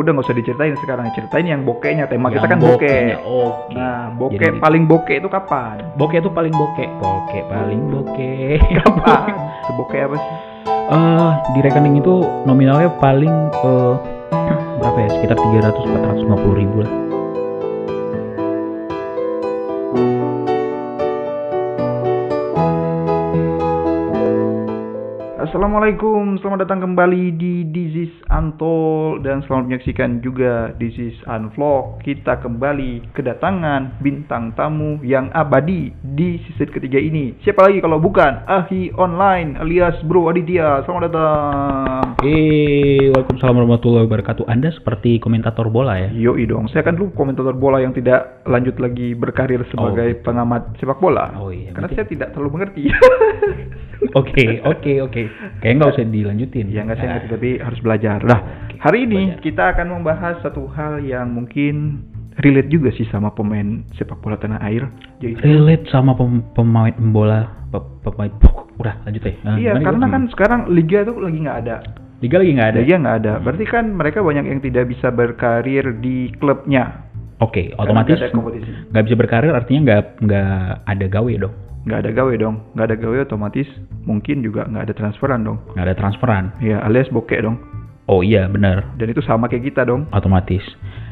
udah nggak usah diceritain sekarang ceritain yang bokehnya tema kita Yang kan bokeh Oke. nah bokeh Jadi- paling bokeh itu kapan Bokeh itu paling bokeh. Bokeh paling bokeh. kapan sebokeh apa sih Eh di rekening itu nominalnya paling eh berapa ya? Sekitar 300 450 ribu lah. Assalamualaikum, selamat datang kembali di This is Untold dan selamat menyaksikan juga This is Unvlog. Kita kembali kedatangan bintang tamu yang abadi di season ketiga ini. Siapa lagi kalau bukan Ahi Online alias Bro Aditya. Selamat datang. Eh, Waalaikumsalam warahmatullahi wabarakatuh. Anda seperti komentator bola ya? Yoi dong, saya kan dulu komentator bola yang tidak lanjut lagi berkarir sebagai gitu. pengamat sepak bola. Oh iya. Karena berarti- saya tidak terlalu mengerti. Oke, oke, oke. Kayaknya nggak usah dilanjutin. Ya nggak saya Nah, tapi harus belajar. Nah, hari ini belajar. kita akan membahas satu hal yang mungkin relate juga sih sama pemain sepak bola tanah air. Yaitu relate sama pem- pemain bola pe- pemain udah lanjut ya. Nah, iya, karena kan sekarang liga tuh lagi nggak ada. liga lagi nggak ada. Liga nggak ada. Berarti kan mereka banyak yang tidak bisa berkarir di klubnya. Oke, Karena otomatis nggak bisa berkarir artinya nggak nggak ada gawe dong, Nggak ada gawe dong. Nggak ada gawe otomatis mungkin juga nggak ada transferan dong. nggak ada transferan. Ya alias bokeh dong. Oh iya benar, Dan itu sama kayak kita dong. otomatis.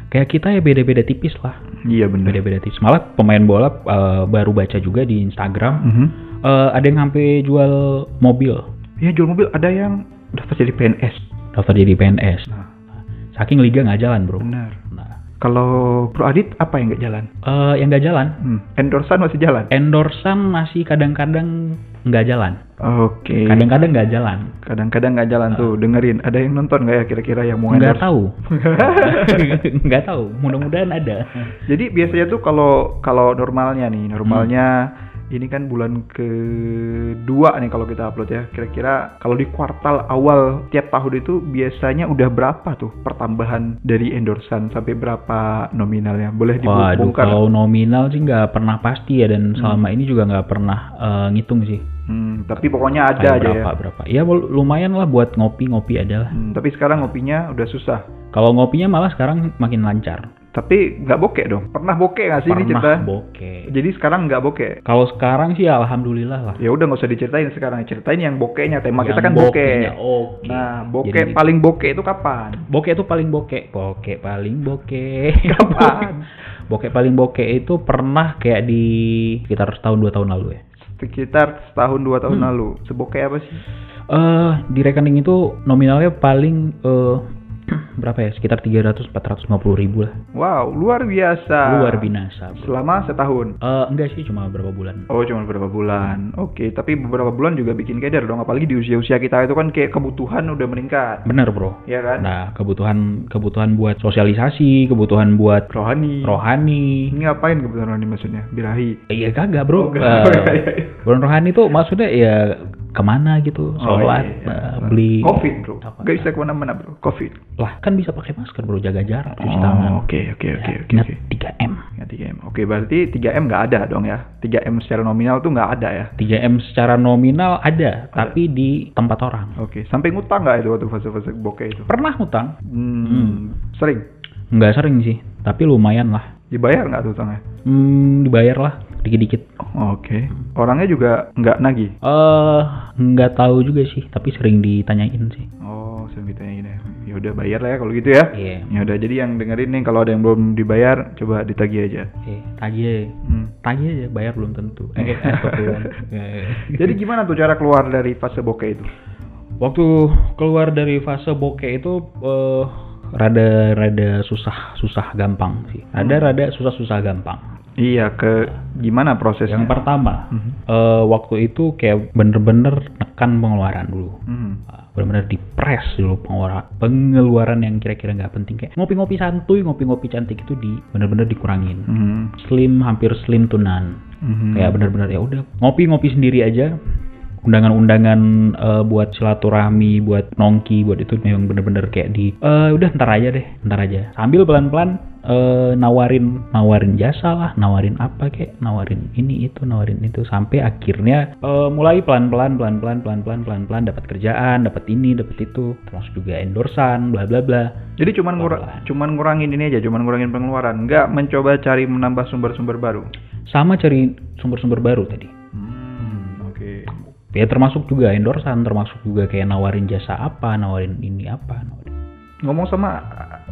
Kayak kita ya beda-beda tipis lah, Iya benar. beda-beda tipis. Malah pemain bola eh, baru baca juga di Instagram, Mhm. eh, ada yang sampai jual mobil, Iya jual mobil ada yang daftar jadi PNS. daftar jadi PNS. Nah, Saking liga nggak jalan bro. benar. Nah, Kalau Pro Adit apa yang nggak jalan? eh, yang nggak jalan, Hmm. Endorsan masih jalan. endorsan masih kadang-kadang nggak jalan, Oke. kadang-kadang nggak jalan. Kadang-kadang nggak jalan tuh. Dengerin. Ada yang nonton nggak ya kira-kira yang mau Nggak tahu, nggak tahu. Mudah-mudahan ada. Jadi biasanya tuh kalau kalau normalnya nih, normalnya ini kan bulan kedua nih kalau kita upload ya. Kira-kira kalau di kuartal awal tiap tahun itu biasanya udah berapa tuh pertambahan dari endorsan sampai berapa nominalnya? Boleh Waduh, dibongkar? kalau nominal sih nggak pernah pasti ya dan selama ini juga nggak pernah eh, ngitung sih. Hmm, tapi pokoknya ada Kayak aja berapa ya. berapa. Ya lumayan lah buat ngopi-ngopi aja lah. Hmm, tapi sekarang ngopinya udah susah. Kalau ngopinya malah sekarang makin lancar. Tapi nggak bokeh dong. Pernah bokeh nggak sih ini cerita? Pernah bokeh. Jadi sekarang nggak bokeh. Kalau sekarang sih alhamdulillah lah. Ya udah nggak usah diceritain sekarang. Ceritain yang bokehnya. Tema kita Yang kan bokeh. bokehnya, Oke. Nah, bokeh Jadi- paling bokeh itu kapan? Bokeh itu paling bokeh. Bokeh paling bokeh. Kapan? bokeh paling bokeh itu pernah kayak di sekitar setahun dua tahun lalu ya. Sekitar setahun dua tahun Hmm. lalu. Sebokeh apa sih? Eh di rekening itu nominalnya paling eh berapa ya? Sekitar 300 450 ribu lah. Wow, luar biasa. Luar binasa. bro. Selama setahun. Eh enggak sih cuma beberapa bulan. Oh, cuma beberapa bulan. Oke, tapi beberapa bulan juga bikin keder dong. Apalagi di usia-usia kita itu kan kayak kebutuhan udah meningkat. Bener bro. Ya kan? Nah kebutuhan kebutuhan buat sosialisasi, kebutuhan buat rohani. rohani. Ini ngapain kebutuhan rohani maksudnya? Birahi. Iya kagak bro. Oh. Eh, bulan rohani tuh maksudnya ya ke mana gitu, sholat, iya, iya. eh, beli. Covid bro. Apa? Gak bisa ke mana-mana bro. Covid. Lah kan bisa pakai masker bro, jaga jarak, cuci Oh, tangan. Oke oke oke Ya, oke oke. 3M. Ya, 3M. Oke, berarti 3M nggak ada dong ya? 3M secara nominal tuh nggak ada ya? 3M secara nominal ada, tapi di tempat orang. Oke, sampai ngutang nggak itu waktu fase-fase bokeh itu? Pernah ngutang? Hmm, Hmm. Sering? Nggak sering sih, tapi lumayan lah. Dibayar nggak tuh utangnya? Hmm, dibayar lah, dikit-dikit. Oke. Orangnya juga nggak nagih? Eh, nggak tahu juga sih, tapi sering ditanyain sih. Oh, sering ditanyain ya. Ya udah bayar lah ya kalau gitu ya. Iya. Ya udah, jadi yang dengerin nih kalau ada yang belum dibayar, coba ditagih aja. Eh, tagih aja. Hmm. Tagih aja, bayar belum tentu. Eh, eh, kebetulan. Eh. Jadi gimana tuh cara keluar dari fase bokeh itu? Waktu keluar dari fase bokeh itu eh, rada rada susah susah gampang sih. Rada rada susah susah gampang. Iya, ke gimana prosesnya? Yang pertama, Mhm. eh, waktu itu kayak bener-bener nekan pengeluaran dulu. Hmm. Ah, Bener-bener dipres dulu pengeluaran pengeluaran yang kira-kira nggak penting kayak ngopi-ngopi santuy, ngopi-ngopi cantik itu di bener-bener dikurangin. Hmm. Slim hampir slim to none. Mhm. Kayak bener-bener ya udah ngopi-ngopi sendiri aja. Undangan-undangan eh, buat silaturahmi, buat nongki, buat itu memang bener-bener kayak di eh udah ntar aja deh, ntar aja. Sambil pelan-pelan eh, nawarin nawarin jasa lah, nawarin apa kek, nawarin ini itu, nawarin itu sampai akhirnya eh, mulai pelan-pelan pelan-pelan pelan-pelan pelan-pelan dapat kerjaan, dapat ini, dapat itu, termasuk juga endorsan, bla bla bla. Jadi cuman ngura- Pelan-pelan. cuman ngurangin ini aja, cuman ngurangin pengeluaran, nggak mencoba cari menambah sumber-sumber baru. Sama cari sumber-sumber baru tadi. Ya termasuk juga endorsan, termasuk juga kayak nawarin jasa apa, nawarin ini apa, nawarin. Ngomong sama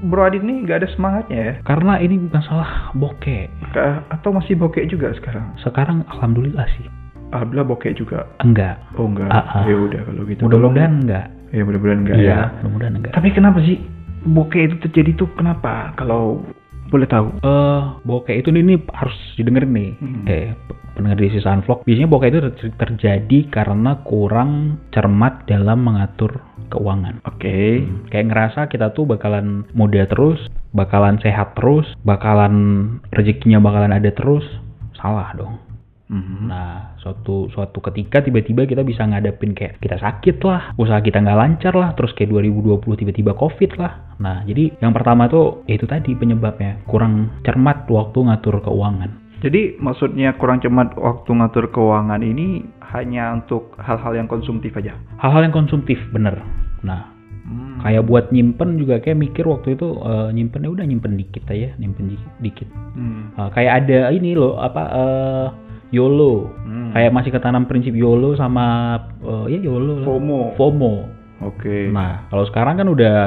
Bro Adit nih nggak ada semangatnya ya? Karena ini masalah bokeh. Ka- Atau masih bokek juga sekarang? Sekarang alhamdulillah sih. Alhamdulillah bokek juga. Enggak. Oh enggak. Ya udah kalau gitu. Mudah-mudahan enggak. Ya mudah-mudahan enggak Iya, ya. mudah-mudahan enggak. Tapi kenapa sih bokeh itu terjadi tuh kenapa? Kalau boleh tahu. Eh, bokeh itu ini harus didengerin nih. Hmm. Eh, pendengar di sisa vlog. Biasanya bokeh itu ter- terjadi karena kurang cermat dalam mengatur keuangan. Oke. Kayak ngerasa kita tuh bakalan muda terus, bakalan sehat terus, bakalan rezekinya bakalan ada terus. Salah dong. Mhm. Nah, suatu suatu ketika tiba-tiba kita bisa ngadepin kayak kita sakit lah, usaha kita nggak lancar lah, terus kayak 2020 tiba-tiba covid lah. Nah, jadi yang pertama tuh ya itu tadi penyebabnya kurang cermat waktu ngatur keuangan. Jadi maksudnya kurang cermat waktu ngatur keuangan ini hanya untuk hal-hal yang konsumtif aja. Hal-hal yang konsumtif bener. Nah, Hmm. kayak buat nyimpen juga kayak mikir waktu itu eh, nyimpen ya udah nyimpen dikit aja, nyimpen dikit. dikit. Hmm. Eh, kayak ada ini loh apa eh, YOLO. Hmm. Kayak masih ketanam prinsip YOLO sama eh, ya YOLO lah. FOMO. FOMO. Oke. Nah, kalau sekarang kan udah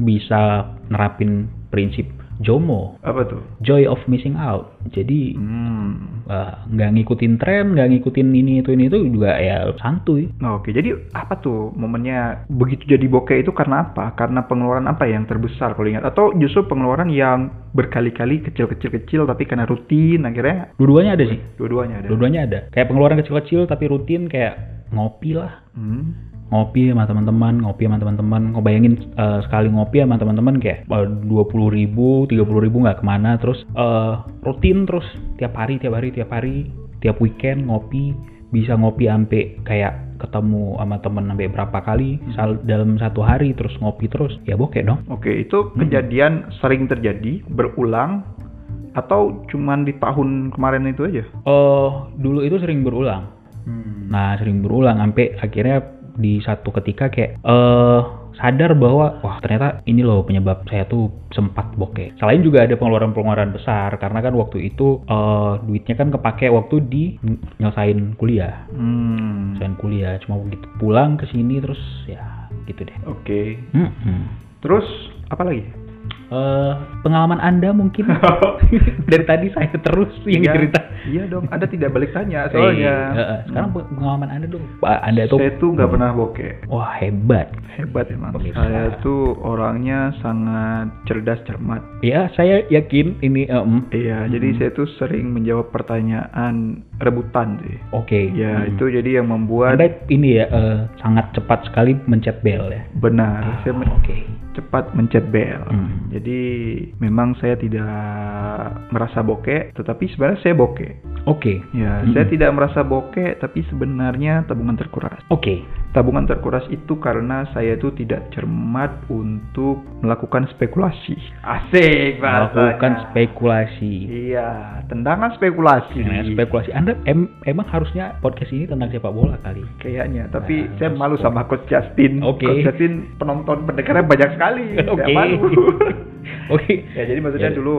bisa nerapin prinsip JOMO, Apa tuh? Joy of Missing Out. Jadi Hmm. nggak ngikutin tren, nggak ngikutin ini itu ini itu juga ya santuy. Nah, Oke, jadi apa tuh momennya begitu jadi bokeh itu karena apa? Karena pengeluaran apa yang terbesar kalau ingat? Atau justru pengeluaran yang berkali-kali kecil-kecil-kecil tapi karena rutin akhirnya Dua-duanya ada sih. dua-duanya ada. Dua-duanya ada. Kayak pengeluaran kecil-kecil tapi rutin kayak ngopi lah. Hmm. Ngopi sama teman-teman, ngopi sama teman-teman. Ngebayangin eh, sekali ngopi sama teman-teman kayak dua puluh ribu, tiga puluh ribu nggak ke mana. Terus eh, rutin terus tiap hari, tiap hari, tiap hari, tiap weekend ngopi. Bisa ngopi sampai kayak ketemu sama temen sampai berapa kali sal- dalam satu hari terus ngopi terus ya bokeh dong Oke, itu kejadian sering terjadi, berulang atau cuman di tahun kemarin itu aja? oh dulu itu sering berulang Hmm. Nah, sering berulang sampai akhirnya di satu ketika kayak eh sadar bahwa wah ternyata ini loh penyebab saya tuh sempat bokeh. Selain juga ada pengeluaran-pengeluaran besar karena kan waktu itu eh duitnya kan kepake waktu di nyelesain kuliah. Hmm. Nyelesain kuliah cuma begitu pulang ke sini terus ya gitu deh. Oke. Mm-mm. Terus apa lagi? Eh, pengalaman Anda mungkin dari tadi saya terus yang Iya, cerita. Iya dong, Anda tidak balik tanya Eh, soalnya. eh, eh, sekarang pengalaman Anda dong. Pak, Anda tuh Saya tuh nggak pernah bokeh. wah hebat. Hebat emang. Pemirsa. Saya tuh orangnya sangat cerdas cermat. Ya, saya yakin ini em, Iya, jadi saya tuh sering menjawab pertanyaan rebutan sih. oke. Ya, Hmm. itu jadi yang membuat Anda ini ya eh, sangat cepat sekali mencet bel ya. benar. saya men- Oke. Cepat mencet bel. Hmm. Jadi memang saya tidak merasa bokeh, tetapi sebenarnya saya bokeh. Oke. Ya, Hmm. saya tidak merasa bokeh, tapi sebenarnya tabungan terkuras. Oke. Tabungan terkuras itu karena saya itu tidak cermat untuk melakukan spekulasi. Asik Melakukan spekulasi. Iya, tendangan spekulasi. Nah, spekulasi. Anda em- emang harusnya podcast ini tentang sepak bola kali. Kayaknya, tapi Nah, saya malu sama Coach Justin. Oke. Coach Justin penonton pendengarnya banyak sekali. Oke. Saya malu. Oke. ya, jadi maksudnya Ya. dulu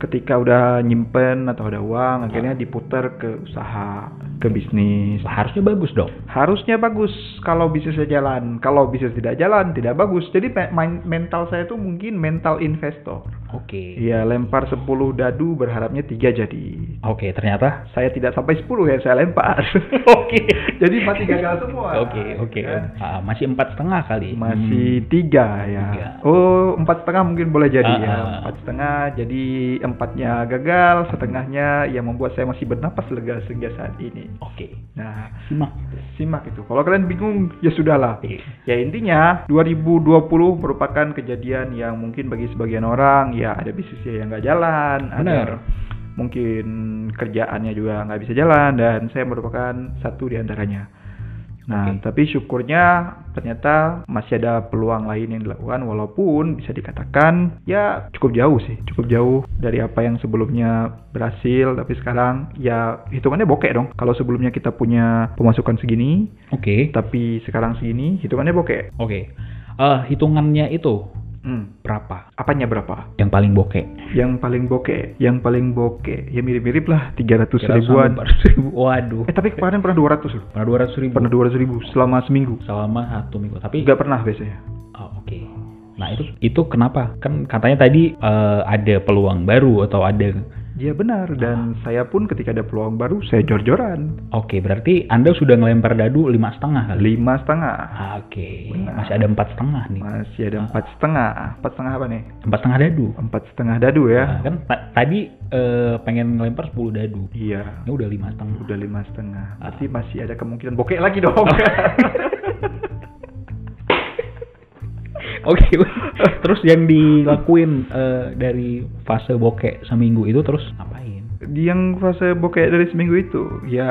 ketika udah nyimpen atau ada uang, akhirnya diputar ke usaha, ke bisnis. Harusnya bagus dong. Harusnya bagus kalau bisnisnya jalan. Kalau bisnis tidak jalan, tidak bagus. Jadi main- mental saya itu mungkin mental investor. Oke. Iya, lempar 10 dadu berharapnya tiga jadi. Oke, ternyata Saya tidak sampai 10 yang saya lempar. Oke. jadi mati gagal semua. Oke, oke. Kan? Ah, masih empat setengah kali. Masih tiga ya. Tiga. Oh, empat setengah mungkin boleh jadi Ah, ya. ah. Empat setengah jadi empatnya gagal, setengahnya yang membuat saya masih bernapas lega sehingga saat ini. Oke. Nah, Simak. simak itu. Kalau kalian bingung, ya sudahlah. Iya. Ya intinya 2020 merupakan kejadian yang mungkin bagi sebagian orang ya ada bisnisnya yang nggak jalan, Benar. ada mungkin kerjaannya juga nggak bisa jalan dan saya merupakan satu di antaranya. Nah, Oke. tapi syukurnya ternyata masih ada peluang lain yang dilakukan walaupun bisa dikatakan ya cukup jauh sih, cukup jauh dari apa yang sebelumnya berhasil tapi sekarang ya hitungannya bokek dong. Kalau sebelumnya kita punya pemasukan segini Oke. tapi sekarang segini hitungannya bokek. Oke. Eh, hitungannya itu Hmm, berapa? apanya berapa? Yang paling bokeh? Yang paling bokek, yang paling bokek ya mirip-mirip lah 300 Kira ribuan. sampai 400 ribu. Waduh. Eh tapi kemarin pernah 200 loh. Pernah 200 ribu. Pernah 200 ribu selama seminggu. Selama satu minggu. Tapi Nggak pernah biasanya. Oh, oke. Nah itu itu kenapa? Kan katanya tadi eh, ada peluang baru atau ada. Iya benar dan saya pun ketika ada peluang baru saya jor-joran Oke, berarti anda sudah ngelempar dadu lima setengah kali. lima setengah Ah, Oke, Benar. masih ada empat setengah nih. masih ada empat setengah empat setengah apa nih Empat setengah dadu. empat setengah dadu ya Nah, kan ta- tadi eh, pengen ngelempar 10 dadu. iya Ini udah lima setengah. udah lima setengah Ah. berarti masih ada kemungkinan bokek lagi dong Oke, terus yang dilakuin eh, dari fase bokeh seminggu itu terus ngapain? yang fase bokek dari seminggu itu ya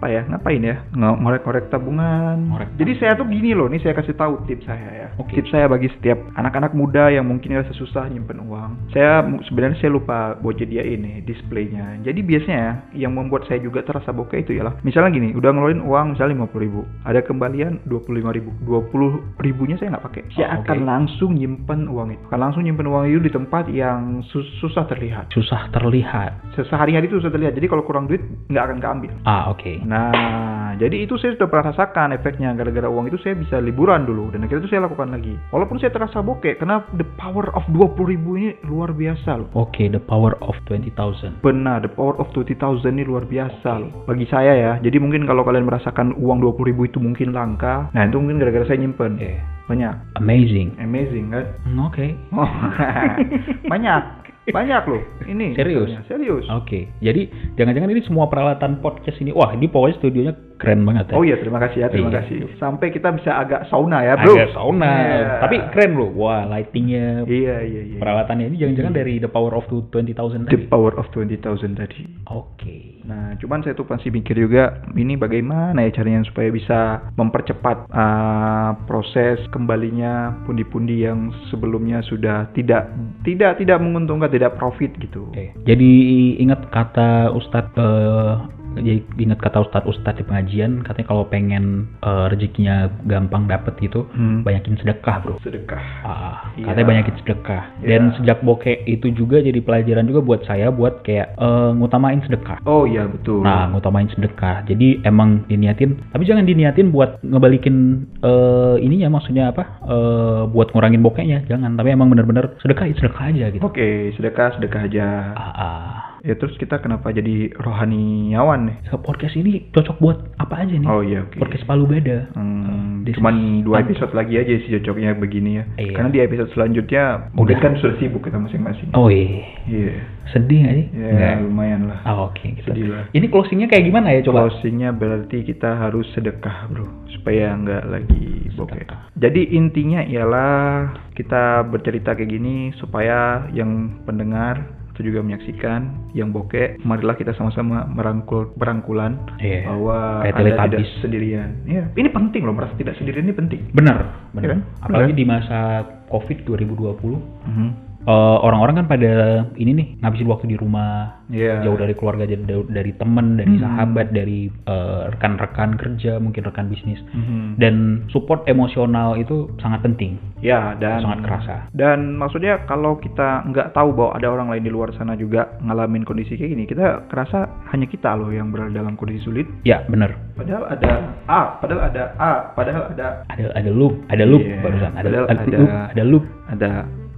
apa ya ngapain ya Ngo- ngorek-ngorek tabungan Ngorek jadi saya tuh gini loh ini saya kasih tahu tips saya ya Oke. tips saya bagi setiap anak-anak muda yang mungkin rasa susah nyimpen uang saya sebenarnya saya lupa buat jadi ini displaynya jadi biasanya yang membuat saya juga terasa bokeh itu ialah misalnya gini udah ngeluarin uang misalnya 50 ribu ada kembalian 25 ribu 20 ribunya saya nggak pakai saya Oh, oke. akan langsung nyimpen uang itu akan langsung nyimpen uang itu di tempat yang sus- susah terlihat Susah terlihat. sehari-hari itu sudah terlihat. Jadi kalau kurang duit nggak akan keambil. Ah, oke. Nah, jadi itu saya sudah pernah rasakan efeknya. Gara-gara uang itu saya bisa liburan dulu dan akhirnya itu saya lakukan lagi. Walaupun saya terasa bokeh, karena the power of 20 ribu ini luar biasa loh. Oke, the power of 20,000. Benar, the power of 20.000 ini luar biasa loh. Bagi saya ya. Jadi mungkin kalau kalian merasakan uang 20 ribu itu mungkin langka, nah itu mungkin gara-gara saya nyimpen. Oke. Banyak. Amazing. Amazing kan? Hmm, Oke. Oh, banyak. Banyak loh. Ini. Serius? Serius. Oke. Jadi jangan-jangan ini semua peralatan podcast ini. Wah, ini pokoknya studionya keren banget ya. Oh iya, terima kasih ya, terima Iya. kasih. Sampai kita bisa agak sauna ya, bro. Agak sauna. Iya. Tapi keren loh. Wah, lightingnya, Iya, iya, iya. peralatannya ini jangan-jangan dari the power of 20,000 The tadi. power of 20.000 tadi. Oke. Nah, cuman saya tuh pasti mikir juga ini bagaimana ya caranya supaya bisa mempercepat uh, proses kembalinya pundi-pundi yang sebelumnya sudah tidak tidak tidak menguntungkan, tidak profit gitu. Oke. Jadi ingat kata Ustadz eh, jadi ingat kata Ustadz Ustadz di pengajian katanya kalau pengen eh, rezekinya gampang dapet gitu Hmm. banyakin sedekah bro. Sedekah. Ah, Iya. katanya banyakin sedekah. Iya. Dan sejak bokeh itu juga jadi pelajaran juga buat saya buat kayak eh, ngutamain sedekah. Oh iya betul. Nah, ngutamain sedekah. Jadi emang diniatin, tapi jangan diniatin buat ngebalikin eh ininya maksudnya apa? Eh buat ngurangin bokehnya, jangan. Tapi emang bener-bener sedekah, sedekah aja gitu. Oke, sedekah sedekah aja. Ah, ah. Ya terus kita kenapa jadi rohaniawan nih? Podcast ini cocok buat apa aja nih? Oh iya oke. Podcast palu beda. Hmm, This cuman dua episode lagi aja sih cocoknya begini ya. Iya. Karena di episode selanjutnya mungkin kan sudah sibuk kita masing-masing. Oh iya. Iya. Sedih gak sih? Ya Nggak. lumayan lah. Ah, oke gitu. Sedih lah. Ini closingnya kayak gimana ya coba? Closingnya berarti kita harus sedekah bro supaya nggak lagi bokeh. Jadi intinya ialah kita bercerita kayak gini supaya yang pendengar atau juga menyaksikan yang bokeh, marilah kita sama-sama merangkul berangkulan Iya. bahwa Kayak anda tidak sendirian. Iya, ini penting loh merasa tidak sendirian ini penting. Bener, Iya bener. kan? Apalagi Bener. di masa COVID 2020, Mhm. Eh, orang-orang kan pada ini nih ngabisin waktu di rumah, Iya. jauh dari keluarga, jauh dari teman, dari Hmm. sahabat, dari eh, rekan-rekan kerja, mungkin rekan bisnis. Mhm. Dan support emosional itu sangat penting. Ya, dan Sangat kerasa. Dan maksudnya kalau kita nggak tahu bahwa ada orang lain di luar sana juga ngalamin kondisi kayak gini, kita kerasa hanya kita loh yang berada dalam kondisi sulit. Ya, bener. Padahal ada A, padahal ada A, padahal ada Ada ada loop, ada loop Iya, barusan. Ada, padahal ada, ada- loop, ada loop. ada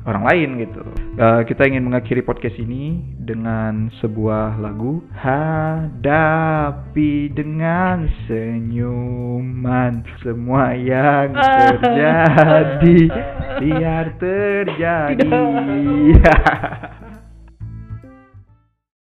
orang lain gitu. Eh, kita ingin mengakhiri podcast ini dengan sebuah lagu Hadapi dengan senyuman semua yang terjadi biar terjadi.